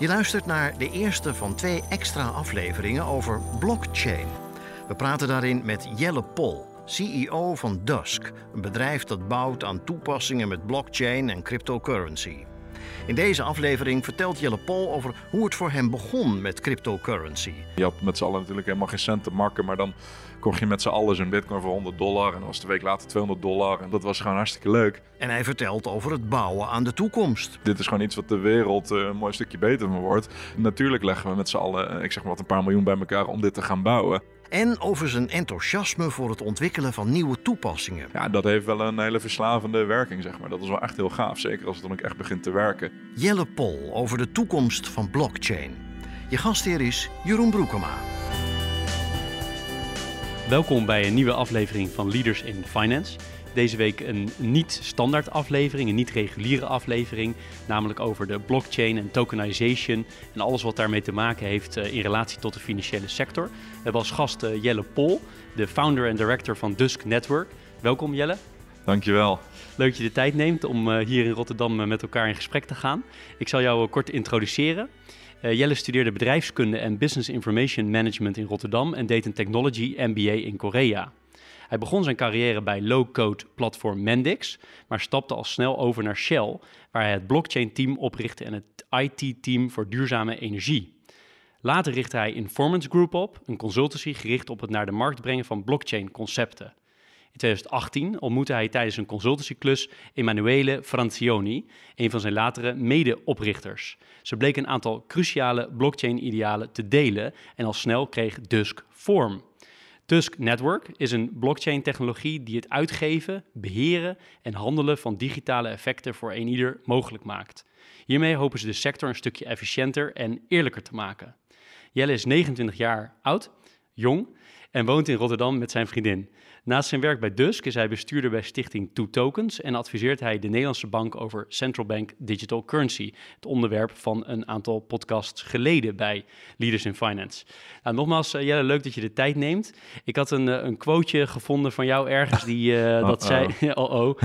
Je luistert naar de eerste van twee extra afleveringen over blockchain. We praten daarin met Jelle Pol, CEO van Dusk, een bedrijf dat bouwt aan toepassingen met blockchain en cryptocurrency. In deze aflevering vertelt Jelle Pol over hoe het voor hem begon met cryptocurrency. Je had met z'n allen natuurlijk helemaal geen cent te makken, maar dan kocht je met z'n allen zo'n bitcoin voor 100 dollar en dan was de week later 200 dollar en dat was gewoon hartstikke leuk. En hij vertelt over het bouwen aan de toekomst. Dit is gewoon iets wat de wereld eh, een mooi stukje beter van wordt. Natuurlijk leggen we met z'n allen, eh, ik zeg maar wat, een paar miljoen bij elkaar om dit te gaan bouwen. En over zijn enthousiasme voor het ontwikkelen van nieuwe toepassingen. Ja, dat heeft wel een hele verslavende werking, zeg maar. Dat is wel echt heel gaaf, zeker als het dan ook echt begint te werken. Jelle Pol over de toekomst van blockchain. Je gastheer is Jeroen Broekema. Welkom bij een nieuwe aflevering van Leaders in Finance. Deze week een niet-standaard aflevering, een niet-reguliere aflevering, namelijk over de blockchain en tokenization en alles wat daarmee te maken heeft eh, in relatie tot de financiële sector. We hebben als gast eh, Jelle Pol, de founder en director van Dusk Network. Welkom Jelle. Dankjewel. Leuk dat je de tijd neemt om eh, hier in Rotterdam met elkaar in gesprek te gaan. Ik zal jou kort introduceren. Uh, Jelle studeerde bedrijfskunde en business information management in Rotterdam en deed een technology MBA in Korea. Hij begon zijn carrière bij low-code platform Mendix, maar stapte al snel over naar Shell, waar hij het blockchain-team oprichtte en het IT-team voor duurzame energie. Later richtte hij Informance Group op, een consultancy gericht op het naar de markt brengen van blockchain-concepten. In 2018 ontmoette hij tijdens een consultancyklus Emanuele Francioni, een van zijn latere mede-oprichters. Ze bleek een aantal cruciale blockchain-idealen te delen en al snel kreeg Dusk vorm. Tusk Network is een blockchain-technologie die het uitgeven, beheren en handelen van digitale effecten voor een ieder mogelijk maakt. Hiermee hopen ze de sector een stukje efficiënter en eerlijker te maken. Jelle is 29 jaar oud, jong en woont in Rotterdam met zijn vriendin. Naast zijn werk bij Dusk is hij bestuurder bij stichting Two Tokens en adviseert hij de Nederlandse bank over central bank digital currency, het onderwerp van een aantal podcasts geleden bij Leaders in Finance. Nou, nogmaals, uh, Jelle, leuk dat je de tijd neemt. Ik had een, uh, een quoteje gevonden van jou ergens die uh, dat zei, oh oh,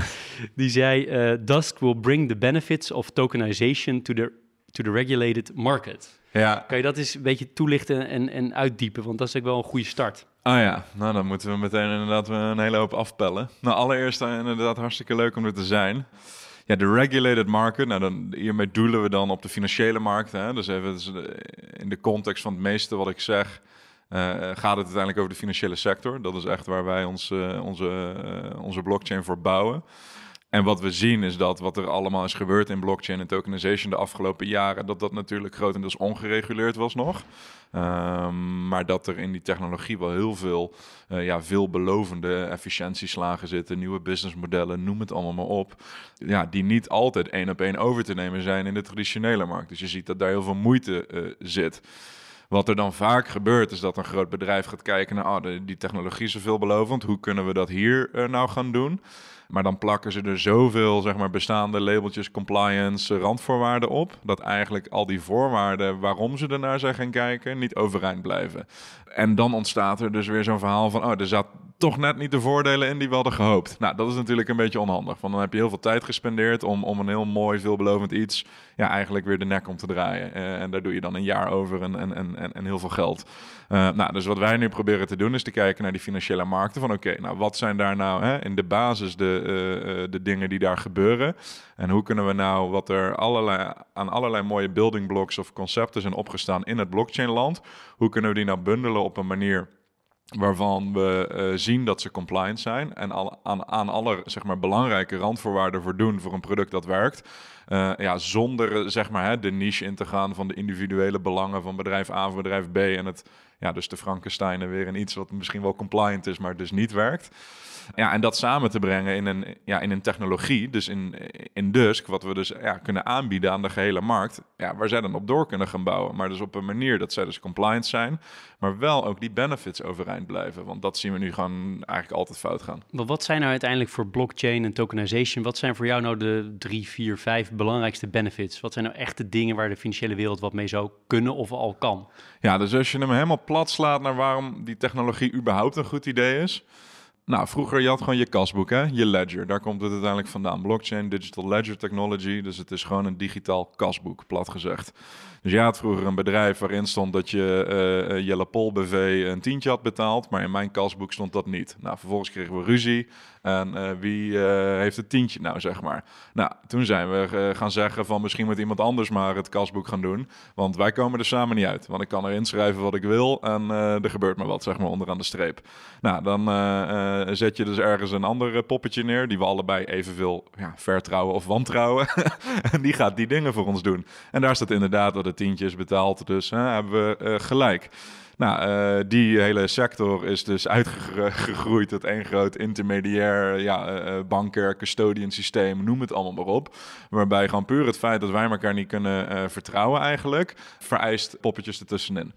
die zei, Dusk will bring the benefits of tokenization to the, to the regulated market. Ja. Kan je dat eens een beetje toelichten en, en uitdiepen, want dat is ook wel een goede start. Ah ja, nou dan moeten we meteen inderdaad een hele hoop afpellen. Nou, allereerst inderdaad hartstikke leuk om er te zijn. Ja, de regulated market, nou dan, hiermee doelen we dan op de financiële markt. Hè? Dus even dus in de context van het meeste wat ik zeg, uh, gaat het uiteindelijk over de financiële sector. Dat is echt waar wij ons, uh, onze, uh, onze blockchain voor bouwen. En wat we zien is dat wat er allemaal is gebeurd in blockchain en tokenization de afgelopen jaren, dat dat natuurlijk grotendeels ongereguleerd was nog. Um, maar dat er in die technologie wel heel veel uh, ja, veelbelovende efficiëntieslagen zitten, nieuwe businessmodellen, noem het allemaal maar op. Ja, die niet altijd één op één over te nemen zijn in de traditionele markt. Dus je ziet dat daar heel veel moeite uh, zit. Wat er dan vaak gebeurt, is dat een groot bedrijf gaat kijken naar oh, die technologie is veelbelovend. Hoe kunnen we dat hier uh, nou gaan doen? Maar dan plakken ze er zoveel zeg maar, bestaande labeltjes, compliance, randvoorwaarden op. Dat eigenlijk al die voorwaarden waarom ze ernaar zijn gaan kijken, niet overeind blijven. En dan ontstaat er dus weer zo'n verhaal van: oh, er zat toch net niet de voordelen in die we hadden gehoopt. Nou, dat is natuurlijk een beetje onhandig. Want dan heb je heel veel tijd gespendeerd om, om een heel mooi, veelbelovend iets ja, eigenlijk weer de nek om te draaien. Uh, en daar doe je dan een jaar over en, en, en, en heel veel geld. Uh, nou, dus wat wij nu proberen te doen is te kijken naar die financiële markten. Van oké, nou wat zijn daar nou hè, in de basis de, uh, de dingen die daar gebeuren? En hoe kunnen we nou wat er allerlei, aan allerlei mooie building blocks of concepten zijn opgestaan in het blockchain land, hoe kunnen we die nou bundelen op een manier waarvan we uh, zien dat ze compliant zijn en al, aan, aan alle zeg maar, belangrijke randvoorwaarden voldoen voor een product dat werkt. Uh, ja, zonder zeg maar, hè, de niche in te gaan van de individuele belangen van bedrijf A of bedrijf B en het ja, dus de Frankensteinen weer in iets wat misschien wel compliant is, maar dus niet werkt. Ja, en dat samen te brengen in een, ja, in een technologie, dus in, in Dusk, wat we dus ja, kunnen aanbieden aan de gehele markt, ja, waar zij dan op door kunnen gaan bouwen. Maar dus op een manier dat zij dus compliant zijn, maar wel ook die benefits overeind blijven. Want dat zien we nu gewoon eigenlijk altijd fout gaan. Maar wat zijn nou uiteindelijk voor blockchain en tokenization, wat zijn voor jou nou de drie, vier, vijf belangrijkste benefits? Wat zijn nou echt de dingen waar de financiële wereld wat mee zou kunnen of al kan? Ja, dus als je hem helemaal plat slaat naar waarom die technologie überhaupt een goed idee is. Nou, vroeger je had gewoon je kasboek, hè? je ledger. Daar komt het uiteindelijk vandaan. Blockchain, digital ledger technology. Dus het is gewoon een digitaal kasboek, plat gezegd. Dus je had vroeger een bedrijf waarin stond dat je uh, Jelle Pol BV een tientje had betaald. Maar in mijn kasboek stond dat niet. Nou, vervolgens kregen we ruzie. En uh, wie uh, heeft het tientje nou, zeg maar? Nou, toen zijn we uh, gaan zeggen van misschien moet iemand anders maar het kasboek gaan doen. Want wij komen er samen niet uit. Want ik kan er inschrijven wat ik wil en er gebeurt maar wat, zeg maar, onderaan de streep. Nou, dan zet je dus ergens een ander poppetje neer die we allebei evenveel ja, vertrouwen of wantrouwen. en die gaat die dingen voor ons doen. En daar staat inderdaad dat het tientje is betaald, dus hebben we gelijk. Nou, uh, die hele sector is dus uitgegroeid tot één groot intermediair, ja, uh, banker, custodian systeem, noem het allemaal maar op. Waarbij gewoon puur het feit dat wij elkaar niet kunnen vertrouwen eigenlijk, vereist poppetjes ertussenin.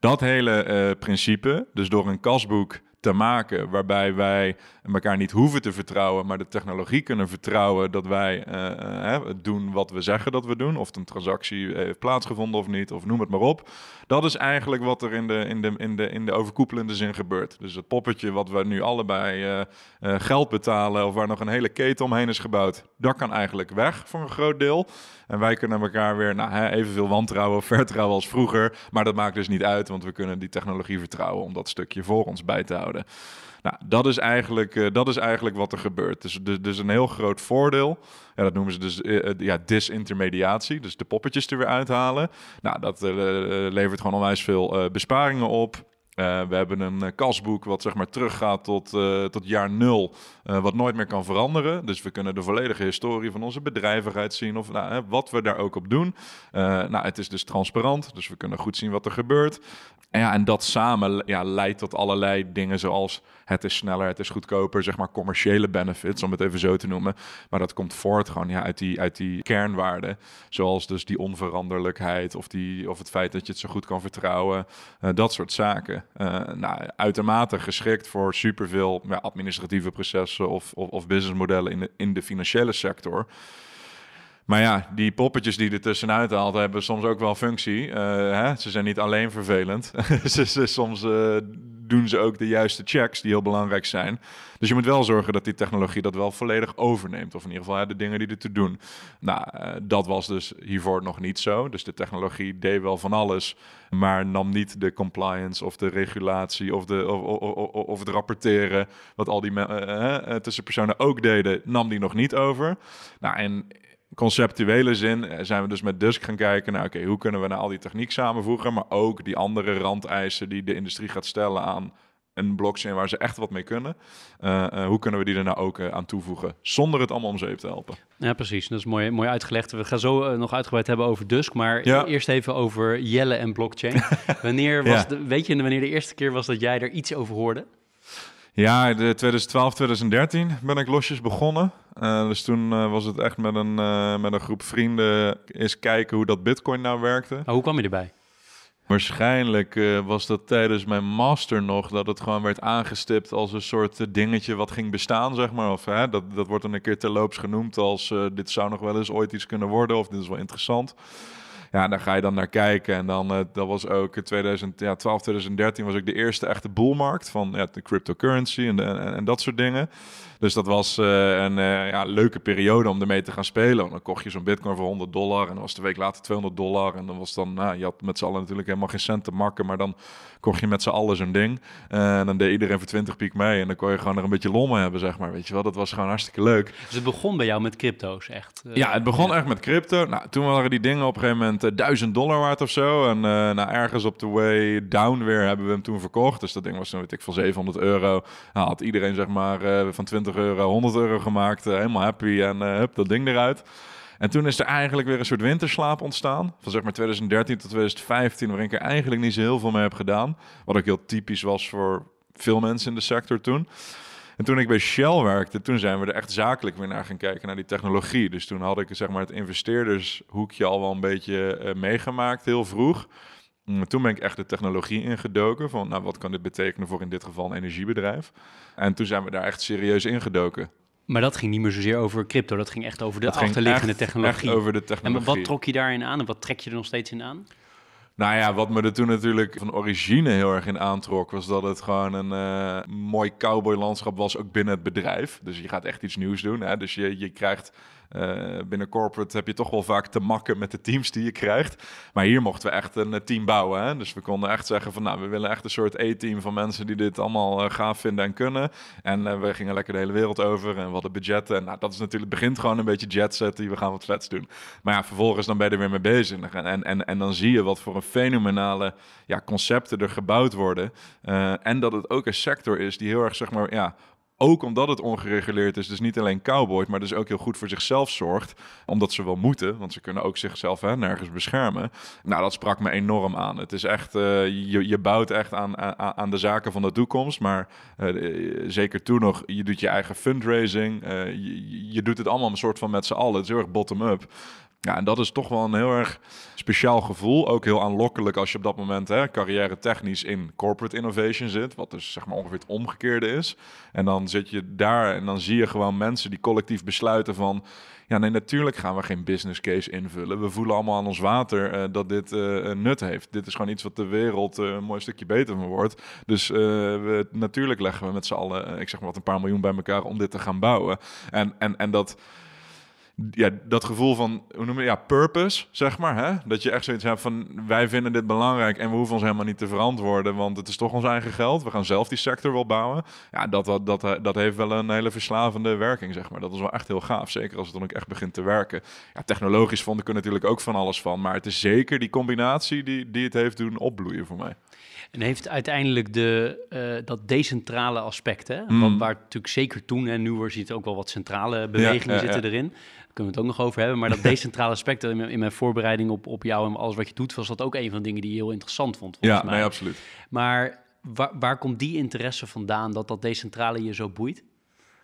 Dat hele principe, dus door een kasboek te maken waarbij wij elkaar niet hoeven te vertrouwen, maar de technologie kunnen vertrouwen dat wij uh, uh, doen wat we zeggen dat we doen, of een transactie heeft plaatsgevonden of niet, of noem het maar op. Dat is eigenlijk wat er in de, in de, in de, in de overkoepelende zin gebeurt. Dus het poppetje wat we nu allebei geld betalen, of waar nog een hele keten omheen is gebouwd, dat kan eigenlijk weg voor een groot deel. En wij kunnen elkaar weer nou, evenveel wantrouwen of vertrouwen als vroeger. Maar dat maakt dus niet uit, want we kunnen die technologie vertrouwen om dat stukje voor ons bij te houden. Nou, dat is eigenlijk, uh, dat is eigenlijk wat er gebeurt. Dus, dus, dus een heel groot voordeel. Ja, dat noemen ze dus uh, ja, disintermediatie. Dus de poppetjes er weer uithalen. Nou, dat levert gewoon onwijs veel besparingen op. Uh, we hebben een kasboek wat zeg maar teruggaat tot, uh, tot jaar nul, wat nooit meer kan veranderen. Dus we kunnen de volledige historie van onze bedrijvigheid zien of nou, wat we daar ook op doen. nou, het is dus transparant, dus we kunnen goed zien wat er gebeurt. En, ja, en dat samen ja, leidt tot allerlei dingen zoals het is sneller, het is goedkoper, zeg maar commerciële benefits, om het even zo te noemen. Maar dat komt voort gewoon ja, uit, die, uit die kernwaarden, zoals dus die onveranderlijkheid of, die, of het feit dat je het zo goed kan vertrouwen, uh, dat soort zaken. Uh, nou, uitermate geschikt voor superveel ja, administratieve processen of, of, of businessmodellen in de, in de financiële sector. Maar ja, die poppetjes die er tussenuit haalt, hebben soms ook wel functie. Uh, hè? Ze zijn niet alleen vervelend. soms uh, doen ze ook de juiste checks die heel belangrijk zijn. Dus je moet wel zorgen dat die technologie dat wel volledig overneemt. Of in ieder geval de dingen die er te doen. Nou, uh, dat was dus hiervoor nog niet zo. Dus de technologie deed wel van alles, maar nam niet de compliance of de regulatie of, de, of, of, of het rapporteren. Wat al die tussenpersonen ook deden, nam die nog niet over. Nou, en conceptuele zin eh, zijn we dus met Dusk gaan kijken naar, oké, hoe kunnen we nou al die techniek samenvoegen, maar ook die andere randeisen die de industrie gaat stellen aan een blockchain waar ze echt wat mee kunnen. Uh, uh, hoe kunnen we die er nou ook uh, aan toevoegen, zonder het allemaal om zeep te helpen? Ja, precies. Dat is mooi, mooi uitgelegd. We gaan zo nog uitgebreid hebben over Dusk, maar ja. eerst even over Jelle en blockchain. wanneer was ja. de, weet je wanneer de eerste keer was dat jij er iets over hoorde? Ja, de 2012, 2013 ben ik losjes begonnen. Uh, dus toen uh, was het echt met een, uh, met een groep vrienden eens kijken hoe dat bitcoin nou werkte. Maar hoe kwam je erbij? Waarschijnlijk was dat tijdens mijn master nog, dat het gewoon werd aangestipt als een soort dingetje wat ging bestaan, zeg maar. Of hè, dat, dat wordt dan een keer terloops genoemd als dit zou nog wel eens ooit iets kunnen worden of dit is wel interessant. Ja, daar ga je dan naar kijken. En dan, uh, dat was ook in 2012, 2013 was ook de eerste echte boelmarkt van ja, de cryptocurrency en, en, en dat soort dingen. Dus dat was uh, een uh, ja, leuke periode om ermee te gaan spelen. Want dan kocht je zo'n bitcoin voor 100 dollar en dan was de week later 200 dollar. En dan was dan, nou, je had met z'n allen natuurlijk helemaal geen cent te makken, maar dan kocht je met z'n allen zo'n ding. en dan deed iedereen voor 20 piek mee en dan kon je gewoon er een beetje lommen hebben, zeg maar. Weet je wel, dat was gewoon hartstikke leuk. Dus het begon bij jou met crypto's, echt? ja, het begon ja. echt met crypto. Nou, toen waren die dingen op een gegeven moment 1000 dollar waard of zo. En nou, ergens op de way down weer hebben we hem toen verkocht. Dus dat ding was, weet ik, van 700 euro. Nou, had iedereen zeg maar van 20 euro 100 euro gemaakt. helemaal happy en hup, dat ding eruit. En toen is er eigenlijk weer een soort winterslaap ontstaan. Van zeg maar 2013 tot 2015, waarin ik er eigenlijk niet zo heel veel mee heb gedaan. Wat ook heel typisch was voor veel mensen in de sector toen. En toen ik bij Shell werkte, toen zijn we er echt zakelijk weer naar gaan kijken, naar die technologie. Dus toen had ik zeg maar het investeerdershoekje al wel een beetje uh, meegemaakt, heel vroeg. Toen ben ik echt de technologie ingedoken van, nou, wat kan dit betekenen voor in dit geval een energiebedrijf? En toen zijn we daar echt serieus ingedoken. Maar dat ging niet meer zozeer over crypto, dat ging echt over de achterliggende technologie. Echt over de technologie. En wat trok je daarin aan en wat trek je er nog steeds in aan? Nou ja, wat me er toen natuurlijk van origine heel erg in aantrok, was dat het gewoon een uh, mooi cowboylandschap was, ook binnen het bedrijf. Dus je gaat echt iets nieuws doen. Hè? Dus je, je krijgt uh, binnen corporate heb je toch wel vaak te makken met de teams die je krijgt. Maar hier mochten we echt een team bouwen. Hè? Dus we konden echt zeggen van nou, we willen echt een soort E-team van mensen die dit allemaal uh, gaaf vinden en kunnen. En we gingen lekker de hele wereld over en we hadden budgetten. En nou, dat is natuurlijk, begint gewoon een beetje jet die we gaan wat vets doen. Maar ja, vervolgens dan ben je er weer mee bezig. En, en, en, en dan zie je wat voor een fenomenale ja, concepten er gebouwd worden. en dat het ook een sector is die heel erg, zeg maar, ja, ook omdat het ongereguleerd is, dus niet alleen cowboys, maar dus ook heel goed voor zichzelf zorgt. Omdat ze wel moeten, want ze kunnen ook zichzelf hè, nergens beschermen. Nou, dat sprak me enorm aan. Het is echt, uh, je, je bouwt echt aan, aan, de zaken van de toekomst. Maar uh, zeker toen nog, je doet je eigen fundraising. Je, je, doet het allemaal een soort van met z'n allen. Het is heel erg bottom-up. Ja, en dat is toch wel een heel erg speciaal gevoel. Ook heel aanlokkelijk als je op dat moment hè, carrière technisch in corporate innovation zit. Wat dus zeg maar ongeveer het omgekeerde is. En dan zit je daar en dan zie je gewoon mensen die collectief besluiten van... Ja, nee, natuurlijk gaan we geen business case invullen. We voelen allemaal aan ons water uh, dat dit een nut heeft. Dit is gewoon iets wat de wereld uh, een mooi stukje beter van wordt. Dus we, natuurlijk leggen we met z'n allen, ik zeg maar wat, een paar miljoen bij elkaar om dit te gaan bouwen. En, en, en dat ja, dat gevoel van, hoe noem je ja, purpose, zeg maar. Hè? Dat je echt zoiets hebt van, wij vinden dit belangrijk en we hoeven ons helemaal niet te verantwoorden, want het is toch ons eigen geld. We gaan zelf die sector wel bouwen. Ja, dat, dat, dat, dat heeft wel een hele verslavende werking, zeg maar. Dat is wel echt heel gaaf, zeker als het dan ook echt begint te werken. Ja, technologisch vond ik er natuurlijk ook van alles van, maar het is zeker die combinatie die, die het heeft doen opbloeien voor mij. En heeft uiteindelijk de, uh, dat decentrale aspect, hè, mm. waar natuurlijk zeker toen en nu wordt ziet ook wel wat centrale bewegingen zitten erin kunnen we het ook nog over hebben. Maar dat decentrale aspect in mijn, in mijn voorbereiding op, op jou en alles wat je doet, was dat ook een van de dingen die je heel interessant vond. Ja, mij. nee, absoluut. Maar waar, waar komt die interesse vandaan dat dat decentrale je zo boeit?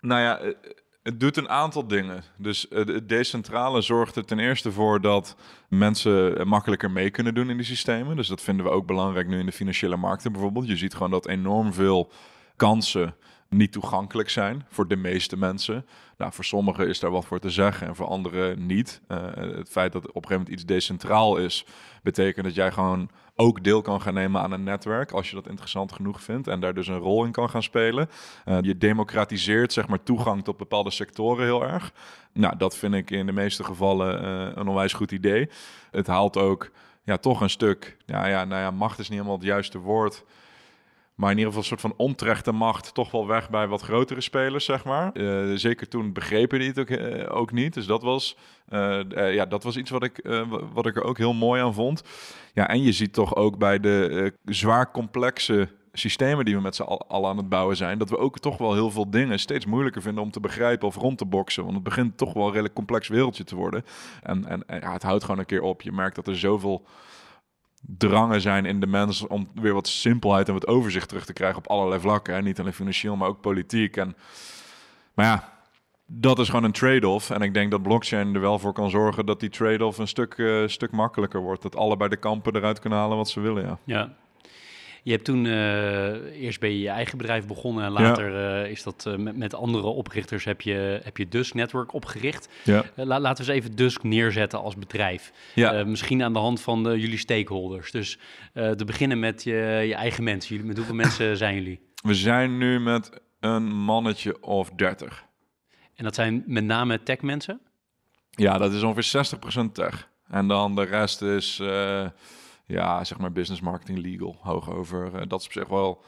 Nou ja, eh, het doet een aantal dingen. Dus eh, het decentrale zorgt er ten eerste voor dat mensen makkelijker mee kunnen doen in die systemen. Dus dat vinden we ook belangrijk nu in de financiële markten bijvoorbeeld. Je ziet gewoon dat enorm veel kansen niet toegankelijk zijn voor de meeste mensen. Nou, voor sommigen is daar wat voor te zeggen en voor anderen niet. Uh, het feit dat op een gegeven moment iets decentraal is, betekent dat jij gewoon ook deel kan gaan nemen aan een netwerk als je dat interessant genoeg vindt en daar dus een rol in kan gaan spelen. Uh, je democratiseert zeg maar toegang tot bepaalde sectoren heel erg. Nou, dat vind ik in de meeste gevallen uh, een onwijs goed idee. Het haalt ook ja, toch een stuk, ja, ja, nou ja, macht is niet helemaal het juiste woord. Maar in ieder geval een soort van onterechte macht toch wel weg bij wat grotere spelers, zeg maar. Uh, zeker toen begrepen die het ook, uh, ook niet. Dus dat was, uh, ja, dat was iets wat ik, wat ik er ook heel mooi aan vond. Ja, en je ziet toch ook bij de zwaar complexe systemen die we met z'n allen aan het bouwen zijn, dat we ook toch wel heel veel dingen steeds moeilijker vinden om te begrijpen of rond te boksen. Want het begint toch wel een redelijk complex wereldje te worden. En, en, en ja, het houdt gewoon een keer op. Je merkt dat er zoveel drangen zijn in de mens om weer wat simpelheid en wat overzicht terug te krijgen op allerlei vlakken. Hè? Niet alleen financieel, maar ook politiek. En, maar ja, dat is gewoon een trade-off. En ik denk dat blockchain er wel voor kan zorgen dat die trade-off een stuk, uh, stuk makkelijker wordt. Dat allebei de kampen eruit kunnen halen wat ze willen. Ja. ja. Je hebt toen uh, eerst bij je eigen bedrijf begonnen en later uh, is dat uh, met, met, andere oprichters heb je, heb je Dusk Network opgericht. Ja. laten we eens even Dusk neerzetten als bedrijf. Ja. misschien aan de hand van de, jullie stakeholders. Dus te beginnen met je, je eigen mensen. Jullie, met hoeveel mensen zijn jullie? We zijn nu met een mannetje of 30. En dat zijn met name tech mensen? Ja, dat is ongeveer 60% tech. En dan de rest is ja, zeg maar business marketing legal hoog over. Uh, dat is op zich wel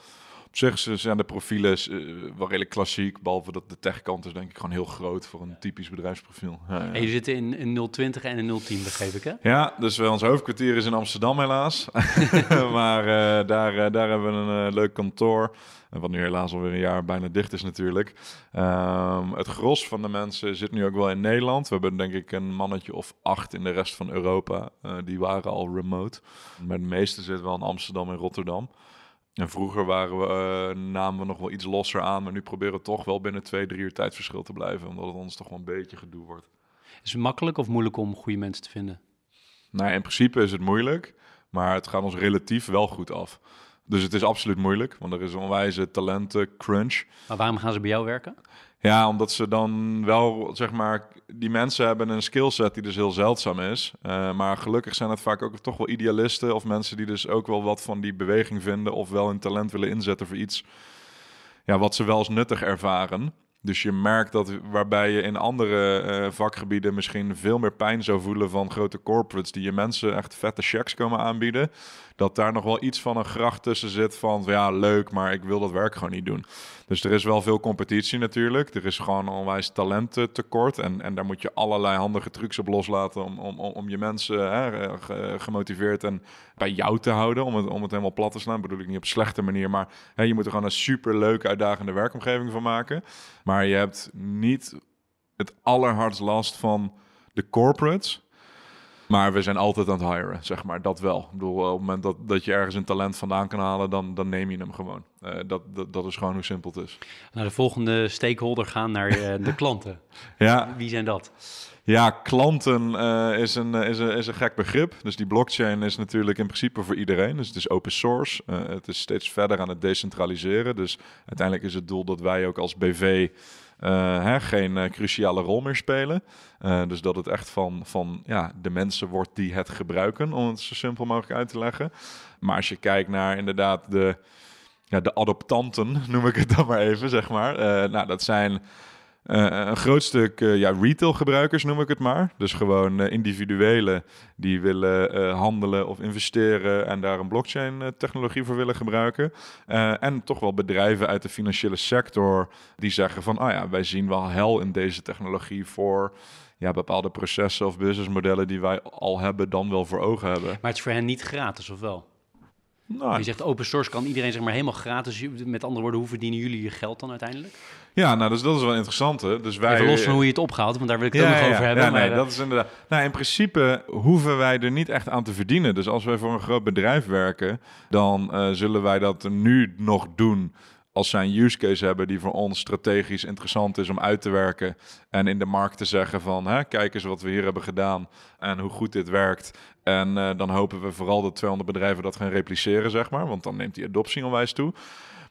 Op zich zijn de profielen uh, wel redelijk klassiek, behalve dat de techkant is denk ik gewoon heel groot voor een typisch bedrijfsprofiel. Ja, ja. En je zit in, in 020 en in 010, begreep ik hè? Ja, dus ons hoofdkwartier is in Amsterdam helaas. maar uh, daar, uh, daar hebben we een leuk kantoor. Wat nu helaas alweer een jaar bijna dicht is natuurlijk. Um, het gros van de mensen zit nu ook wel in Nederland. We hebben denk ik een mannetje of acht in de rest van Europa. die waren al remote. Maar de meeste zitten wel in Amsterdam en Rotterdam. En vroeger waren we, uh, namen we nog wel iets losser aan, maar nu proberen we toch wel binnen twee, drie uur tijdsverschil te blijven, omdat het ons toch wel een beetje gedoe wordt. Is het makkelijk of moeilijk om goede mensen te vinden? Nou, in principe is het moeilijk, maar het gaat ons relatief wel goed af. Dus het is absoluut moeilijk, want er is een onwijze talenten crunch. Maar waarom gaan ze bij jou werken? Ja, omdat ze dan wel, zeg maar, die mensen hebben een skillset die dus heel zeldzaam is. Uh, maar gelukkig zijn het vaak ook toch wel idealisten of mensen die dus ook wel wat van die beweging vinden of wel hun talent willen inzetten voor iets ja, wat ze wel als nuttig ervaren. Dus je merkt dat waarbij je in andere uh, vakgebieden misschien veel meer pijn zou voelen van grote corporates die je mensen echt vette checks komen aanbieden, dat daar nog wel iets van een gracht tussen zit van ja, leuk, maar ik wil dat werk gewoon niet doen. Dus er is wel veel competitie natuurlijk. Er is gewoon onwijs talententekort. En, en daar moet je allerlei handige trucs op loslaten om, om, om je mensen hè, gemotiveerd en bij jou te houden. Om het, om het helemaal plat te slaan. Dat bedoel ik niet op een slechte manier. Maar hè, je moet er gewoon een super leuke, uitdagende werkomgeving van maken. Maar je hebt niet het allerhardst last van de corporates. Maar we zijn altijd aan het hiren, zeg maar. Dat wel. Ik bedoel, op het moment dat, dat je ergens een talent vandaan kan halen, dan, dan neem je hem gewoon. Uh, dat, dat, dat is gewoon hoe simpel het is. Naar de volgende stakeholder gaan, naar uh, de klanten. ja. Wie zijn dat? Ja, klanten uh, is, een, is, een, is een gek begrip. Dus die blockchain is natuurlijk in principe voor iedereen. Dus het is open source. het is steeds verder aan het decentraliseren. Dus uiteindelijk is het doel dat wij ook als BV hè, geen cruciale rol meer spelen. Dus dat het echt van, van ja, de mensen wordt die het gebruiken, om het zo simpel mogelijk uit te leggen. Maar als je kijkt naar inderdaad de, ja, de adoptanten, noem ik het dan maar even, zeg maar. nou, dat zijn uh, een groot stuk uh, ja, retail-gebruikers noem ik het maar. Dus gewoon uh, individuelen die willen handelen of investeren en daar een blockchain-technologie voor willen gebruiken. en toch wel bedrijven uit de financiële sector die zeggen van, ah ja, wij zien wel hel in deze technologie voor ja, bepaalde processen of businessmodellen die wij al hebben, dan wel voor ogen hebben. Maar het is voor hen niet gratis, of wel? Nou, je zegt open source kan iedereen zeg maar helemaal gratis. Met andere woorden, hoe verdienen jullie je geld dan uiteindelijk? Ja, nou, dus dat is wel interessant. Hè? Dus wij, Even los van hoe je het opgehaalt, want daar wil ik het ook nog over hebben. Ja, nee, maar, dat is inderdaad. Nou, in principe hoeven wij er niet echt aan te verdienen. Dus als wij voor een groot bedrijf werken, dan uh, zullen wij dat nu nog doen als zij een use case hebben die voor ons strategisch interessant is om uit te werken en in de markt te zeggen van hè, kijk eens wat we hier hebben gedaan en hoe goed dit werkt. En uh, dan hopen we vooral dat 200 bedrijven dat gaan repliceren, zeg maar, want dan neemt die adoptie onwijs toe.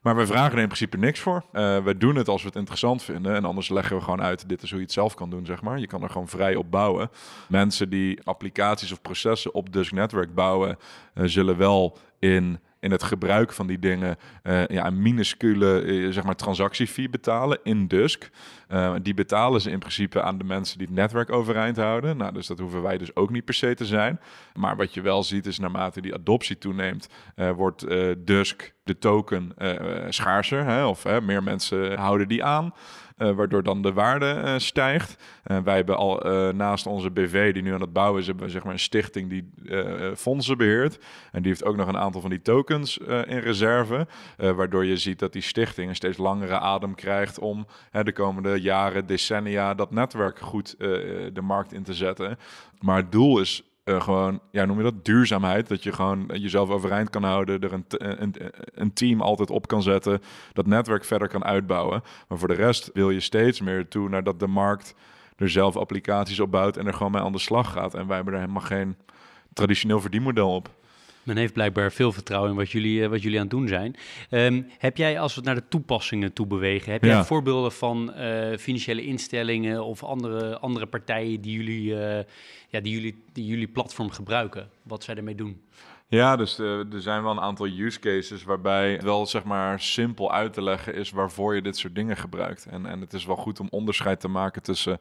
Maar we vragen er in principe niks voor. Uh, we doen het als we het interessant vinden. En anders leggen we gewoon uit, dit is hoe je het zelf kan doen, zeg maar. Je kan er gewoon vrij op bouwen. Mensen die applicaties of processen op Dusk Network bouwen, uh, zullen wel in in het gebruik van die dingen uh, ja, een minuscule zeg maar transactiefee betalen in Dusk. Uh, die betalen ze in principe aan de mensen die het netwerk overeind houden. Nou, dus dat hoeven wij dus ook niet per se te zijn. Maar wat je wel ziet is naarmate die adoptie toeneemt, wordt Dusk, de token, schaarser. Hè? Of meer mensen houden die aan. Uh, waardoor dan de waarde uh, stijgt. Uh, wij hebben al naast onze BV die nu aan het bouwen is, hebben we zeg maar een stichting die fondsen beheert. En die heeft ook nog een aantal van die tokens in reserve. waardoor je ziet dat die stichting een steeds langere adem krijgt om de komende jaren, decennia, dat netwerk goed de markt in te zetten. Maar het doel is uh, gewoon, ja, noem je dat, duurzaamheid. Dat je gewoon jezelf overeind kan houden, er een, een, een, team altijd op kan zetten, dat netwerk verder kan uitbouwen. Maar voor de rest wil je steeds meer toe naar dat de markt er zelf applicaties op bouwt en er gewoon mee aan de slag gaat. En wij hebben er helemaal geen traditioneel verdienmodel op. Men heeft blijkbaar veel vertrouwen in wat jullie, uh, wat jullie aan het doen zijn. Um, heb jij, als we het naar de toepassingen toe bewegen, heb ja. jij voorbeelden van uh, financiële instellingen of andere, andere partijen die jullie, uh, ja, die, jullie, die jullie platform gebruiken? Wat zij ermee doen? Ja, dus er zijn wel een aantal use cases waarbij het wel zeg maar simpel uit te leggen is waarvoor je dit soort dingen gebruikt. En, en het is wel goed om onderscheid te maken tussen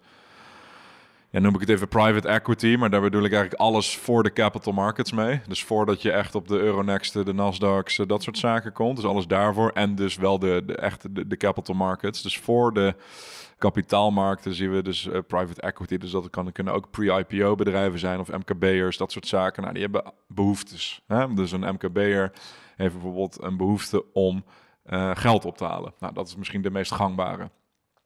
ja, noem ik het even private equity, maar daar bedoel ik eigenlijk alles voor de capital markets mee. Dus voordat je echt op de Euronext, de Nasdaq's, dat soort zaken komt. Dus alles daarvoor. En dus wel de, de echte de, capital markets. Dus voor de kapitaalmarkten zien we dus uh, private equity. Dus dat kan, kunnen ook pre-IPO bedrijven zijn of MKB'ers, dat soort zaken. Nou, die hebben behoeftes. Hè? Dus een MKB'er heeft bijvoorbeeld een behoefte om uh, geld op te halen. Nou, dat is misschien de meest gangbare.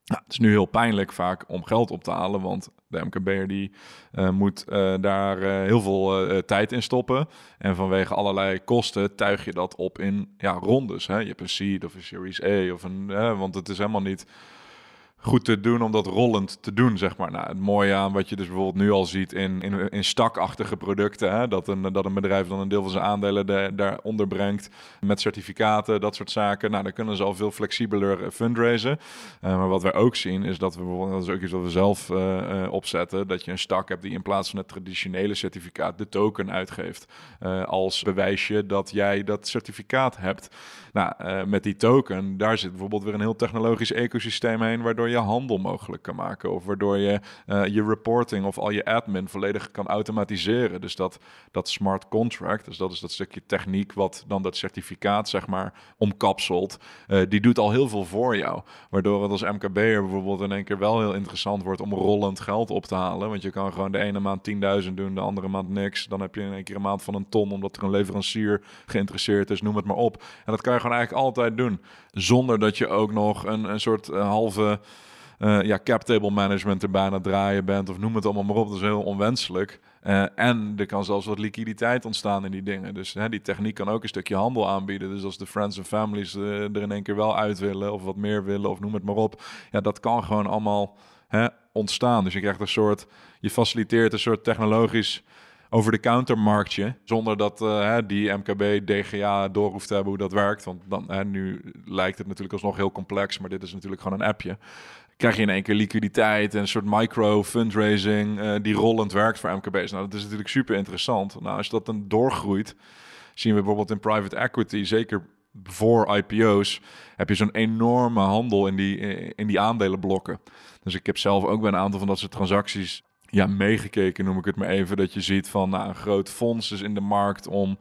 Het is nu heel pijnlijk vaak om geld op te halen, want de MKB'er die uh, moet uh, daar uh, heel veel tijd in stoppen. En vanwege allerlei kosten tuig je dat op in ja, rondes. Hè? Je hebt een seed of een Series A, of een, want het is helemaal niet goed te doen om dat rollend te doen, zeg maar. Nou, het mooie aan wat je dus bijvoorbeeld nu al ziet in, in, in stakachtige producten, hè, dat, een, dat een bedrijf dan een deel van zijn aandelen de, daaronder brengt met certificaten, dat soort zaken. Nou, dan kunnen ze al veel flexibeler fundraisen. Uh, maar wat wij ook zien is dat we bijvoorbeeld, dat is ook iets wat we zelf uh, opzetten, dat je een stak hebt die in plaats van het traditionele certificaat de token uitgeeft als bewijsje dat jij dat certificaat hebt. Nou, met die token, daar zit bijvoorbeeld weer een heel technologisch ecosysteem heen, waardoor je handel mogelijk kan maken. Of waardoor je uh, je reporting of al je admin volledig kan automatiseren. Dus dat, dat smart contract, dus dat is dat stukje techniek wat dan dat certificaat zeg maar omkapselt. Uh, die doet al heel veel voor jou. Waardoor het als MKB'er bijvoorbeeld in één keer wel heel interessant wordt om rollend geld op te halen. Want je kan gewoon de ene maand 10.000 doen, de andere maand niks. Dan heb je in één keer een maand van een ton omdat er een leverancier geïnteresseerd is, noem het maar op. En dat kan je gewoon eigenlijk altijd doen. Zonder dat je ook nog een, een soort uh, halve uh, ja, cap table management er bijna draaien bent, of noem het allemaal maar op. Dat is heel onwenselijk. Uh, en er kan zelfs wat liquiditeit ontstaan in die dingen. Dus hè, die techniek kan ook een stukje handel aanbieden. Dus als de friends en families er in één keer wel uit willen, of wat meer willen, of noem het maar op. Ja, dat kan gewoon allemaal hè, ontstaan. Dus je krijgt een soort, je faciliteert een soort technologisch over de countermarktje. Zonder dat uh, die MKB, DGA door hoeft te hebben hoe dat werkt. Want dan, nu lijkt het natuurlijk alsnog heel complex, maar dit is natuurlijk gewoon een appje krijg je in één keer liquiditeit en een soort micro-fundraising uh, die rollend werkt voor MKB's. Nou, dat is natuurlijk super interessant. Nou, als dat dan doorgroeit, zien we bijvoorbeeld in private equity, zeker voor IPO's, heb je zo'n enorme handel in die, in die aandelenblokken. Dus ik heb zelf ook bij een aantal van dat soort transacties ja, meegekeken, noem ik het maar even, dat je ziet van nou, een groot fonds is in de markt om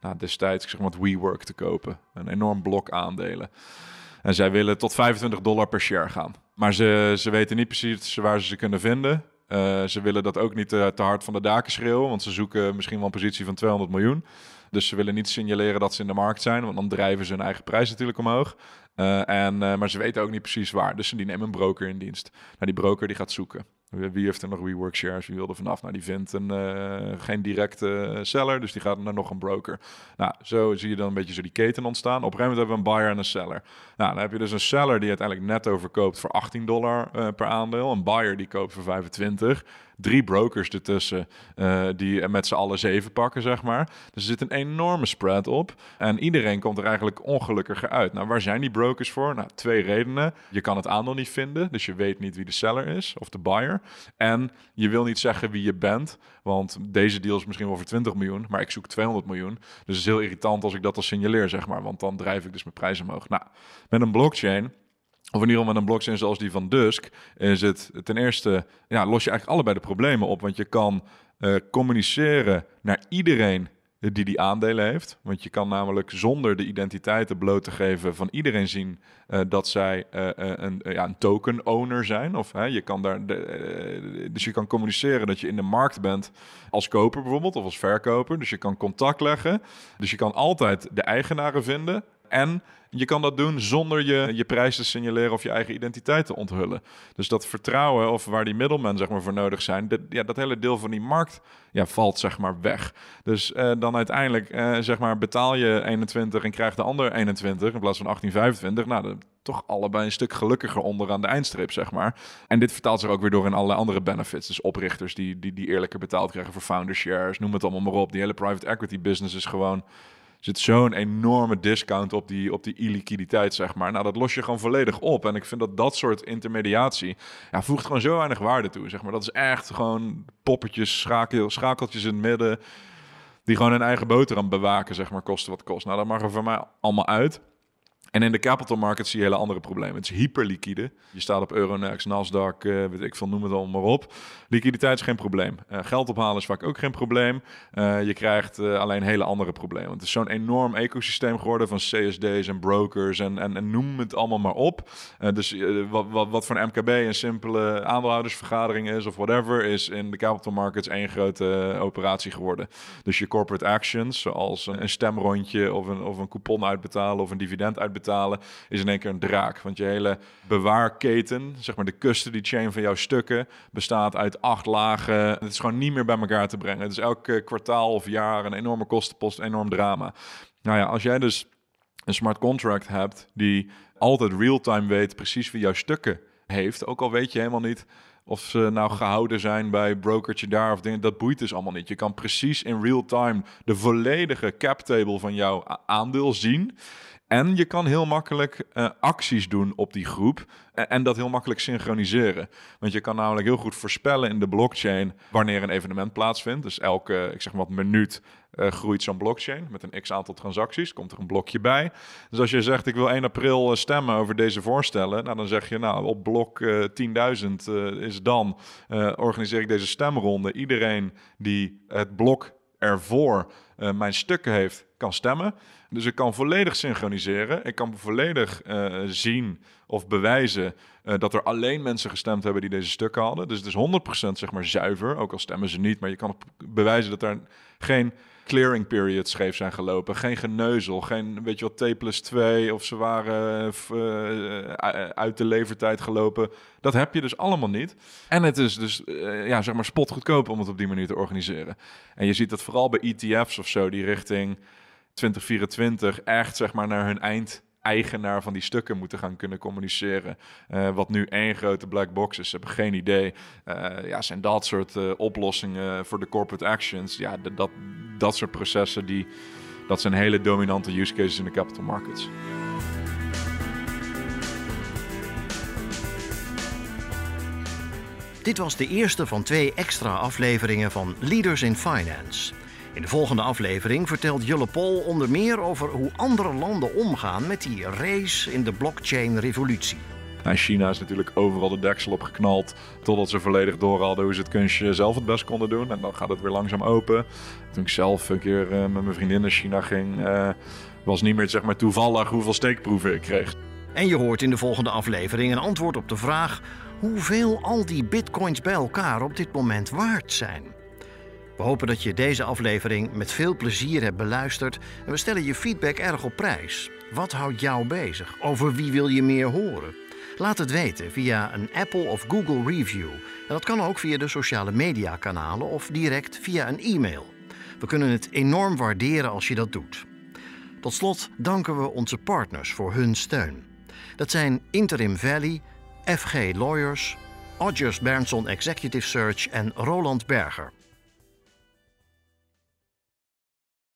nou, destijds, zeg maar, WeWork te kopen. Een enorm blok aandelen. En zij willen tot 25 dollar per share gaan. Maar ze, ze weten niet precies waar ze ze kunnen vinden. Uh, ze willen dat ook niet te, te, hard van de daken schreeuwen, want ze zoeken misschien wel een positie van 200 miljoen. Dus ze willen niet signaleren dat ze in de markt zijn, want dan drijven ze hun eigen prijs natuurlijk omhoog. Uh, en, maar ze weten ook niet precies waar. Dus die nemen een broker in dienst. Nou, die broker die gaat zoeken. Wie heeft er nog WeWork shares? Wie er vanaf? Nou, die vindt een, uh, geen directe seller, dus die gaat naar nog een broker. Nou, zo zie je dan een beetje zo die keten ontstaan. Op een gegeven moment hebben we een buyer en een seller. Nou, dan heb je dus een seller die uiteindelijk netto verkoopt voor 18 dollar uh, per aandeel. Een buyer die koopt voor 25 drie brokers ertussen uh, die met z'n allen zeven pakken, zeg maar. Dus er zit een enorme spread op. En iedereen komt er eigenlijk ongelukkiger uit. Nou, waar zijn die brokers voor? Nou, twee redenen. Je kan het aandeel niet vinden, dus je weet niet wie de seller is of de buyer. En je wil niet zeggen wie je bent, want deze deal is misschien wel voor 20 miljoen, maar ik zoek 200 miljoen. Dus het is heel irritant als ik dat al signaleer, zeg maar, want dan drijf ik dus mijn prijs omhoog. Nou, met een blockchain of in ieder geval met een blockchain zoals die van Dusk, is het ten eerste, ja, los je eigenlijk allebei de problemen op. Want je kan uh, communiceren naar iedereen die die aandelen heeft. Want je kan namelijk zonder de identiteiten bloot te geven van iedereen zien uh, dat zij uh, een, ja, een token owner zijn. Of je kan daar de, dus je kan communiceren dat je in de markt bent als koper bijvoorbeeld of als verkoper. Dus je kan contact leggen. Dus je kan altijd de eigenaren vinden. En je kan dat doen zonder je, je prijs te signaleren of je eigen identiteit te onthullen. Dus dat vertrouwen of waar die middelmen zeg maar, voor nodig zijn, dat, ja, dat hele deel van die markt ja, valt zeg maar weg. Dus uh, dan uiteindelijk uh, zeg maar, betaal je 21 en krijgt de ander 21 in plaats van 1825. Nou, dan toch allebei een stuk gelukkiger onder aan de eindstreep, zeg maar. En dit vertaalt zich ook weer door in allerlei andere benefits. Dus oprichters die, die, die eerlijker betaald krijgen voor founder shares, noem het allemaal maar op. Die hele private equity business is gewoon zit zo'n enorme discount op die, op die illiquiditeit, zeg maar. Nou, dat los je gewoon volledig op. En ik vind dat dat soort intermediatie ja, voegt gewoon zo weinig waarde toe, zeg maar. Dat is echt gewoon poppetjes, schakel, schakeltjes in het midden, die gewoon hun eigen boterham bewaken, zeg maar, kosten wat kost. Nou, dat mag er voor mij allemaal uit. En in de capital markets zie je hele andere problemen. Het is hyperliquide. Je staat op Euronext, Nasdaq, uh, weet ik veel, noem het allemaal maar op. Liquiditeit is geen probleem. Uh, geld ophalen is vaak ook geen probleem. Uh, je krijgt alleen hele andere problemen. Het is zo'n enorm ecosysteem geworden van CSD's en brokers en, en, en noem het allemaal maar op. dus wat, wat, wat voor een MKB een simpele aandeelhoudersvergadering is of whatever, is in de capital markets één grote operatie geworden. Dus je corporate actions, zoals een, een stemrondje of een, of een coupon uitbetalen of een dividend uitbetalen betalen, is in één keer een draak. Want je hele bewaarketen, zeg maar de custody chain van jouw stukken, bestaat uit acht lagen. Het is gewoon niet meer bij elkaar te brengen. Het is elke kwartaal of jaar een enorme kostenpost, een enorm drama. Nou ja, als jij dus een smart contract hebt die altijd real-time weet precies wie jouw stukken heeft, ook al weet je helemaal niet of ze nou gehouden zijn bij brokertje daar of dingen, dat boeit dus allemaal niet. Je kan precies in real time de volledige cap table van jouw aandeel zien. En je kan heel makkelijk uh, acties doen op die groep en, dat heel makkelijk synchroniseren. Want je kan namelijk heel goed voorspellen in de blockchain wanneer een evenement plaatsvindt. Dus elke, ik zeg maar wat minuut uh, groeit zo'n blockchain met een x aantal transacties. Komt er een blokje bij. Dus als je zegt ik wil 1 april eh, stemmen over deze voorstellen. Nou dan zeg je nou op blok uh, 10.000 is dan organiseer ik deze stemronde. Iedereen die het blok ervoor mijn stukken heeft kan stemmen. Dus ik kan volledig synchroniseren. Ik kan volledig uh, zien of bewijzen uh, dat er alleen mensen gestemd hebben die deze stukken hadden. Dus het is 100% zeg maar zuiver, ook al stemmen ze niet. Maar je kan bewijzen dat er geen clearing periods scheef zijn gelopen. Geen geneuzel, geen weet je wat T plus 2 of ze waren uh, uit de levertijd gelopen. Dat heb je dus allemaal niet. En het is dus ja, zeg maar spotgoedkoop om het op die manier te organiseren. En je ziet dat vooral bij ETF's of zo, die richting 2024 echt zeg maar naar hun eind eigenaar van die stukken moeten gaan kunnen communiceren. Uh, wat nu één grote black box is. Ze hebben geen idee. Uh, ja, zijn dat soort uh, oplossingen voor de corporate actions. Ja, dat, dat soort processen, die, dat zijn hele dominante use cases in de capital markets. Dit was de eerste van twee extra afleveringen van Leaders in Finance. In de volgende aflevering vertelt Julle Pol onder meer over hoe andere landen omgaan met die race in de blockchain-revolutie. Nou, China is natuurlijk overal de deksel op geknald. Totdat ze volledig door hadden hoe ze het kunstje zelf het best konden doen. En dan gaat het weer langzaam open. Toen ik zelf een keer uh, met mijn vriendin naar China ging, uh, was niet meer zeg maar, toevallig hoeveel steekproeven ik kreeg. En je hoort in de volgende aflevering een antwoord op de vraag hoeveel al die bitcoins bij elkaar op dit moment waard zijn. We hopen dat je deze aflevering met veel plezier hebt beluisterd en we stellen je feedback erg op prijs. Wat houdt jou bezig? Over wie wil je meer horen? Laat het weten via een Apple of Google review. En dat kan ook via de sociale media kanalen of direct via een e-mail. We kunnen het enorm waarderen als je dat doet. Tot slot danken we onze partners voor hun steun. Dat zijn Interim Valley, FG Lawyers, Odgers Berndson Executive Search en Roland Berger.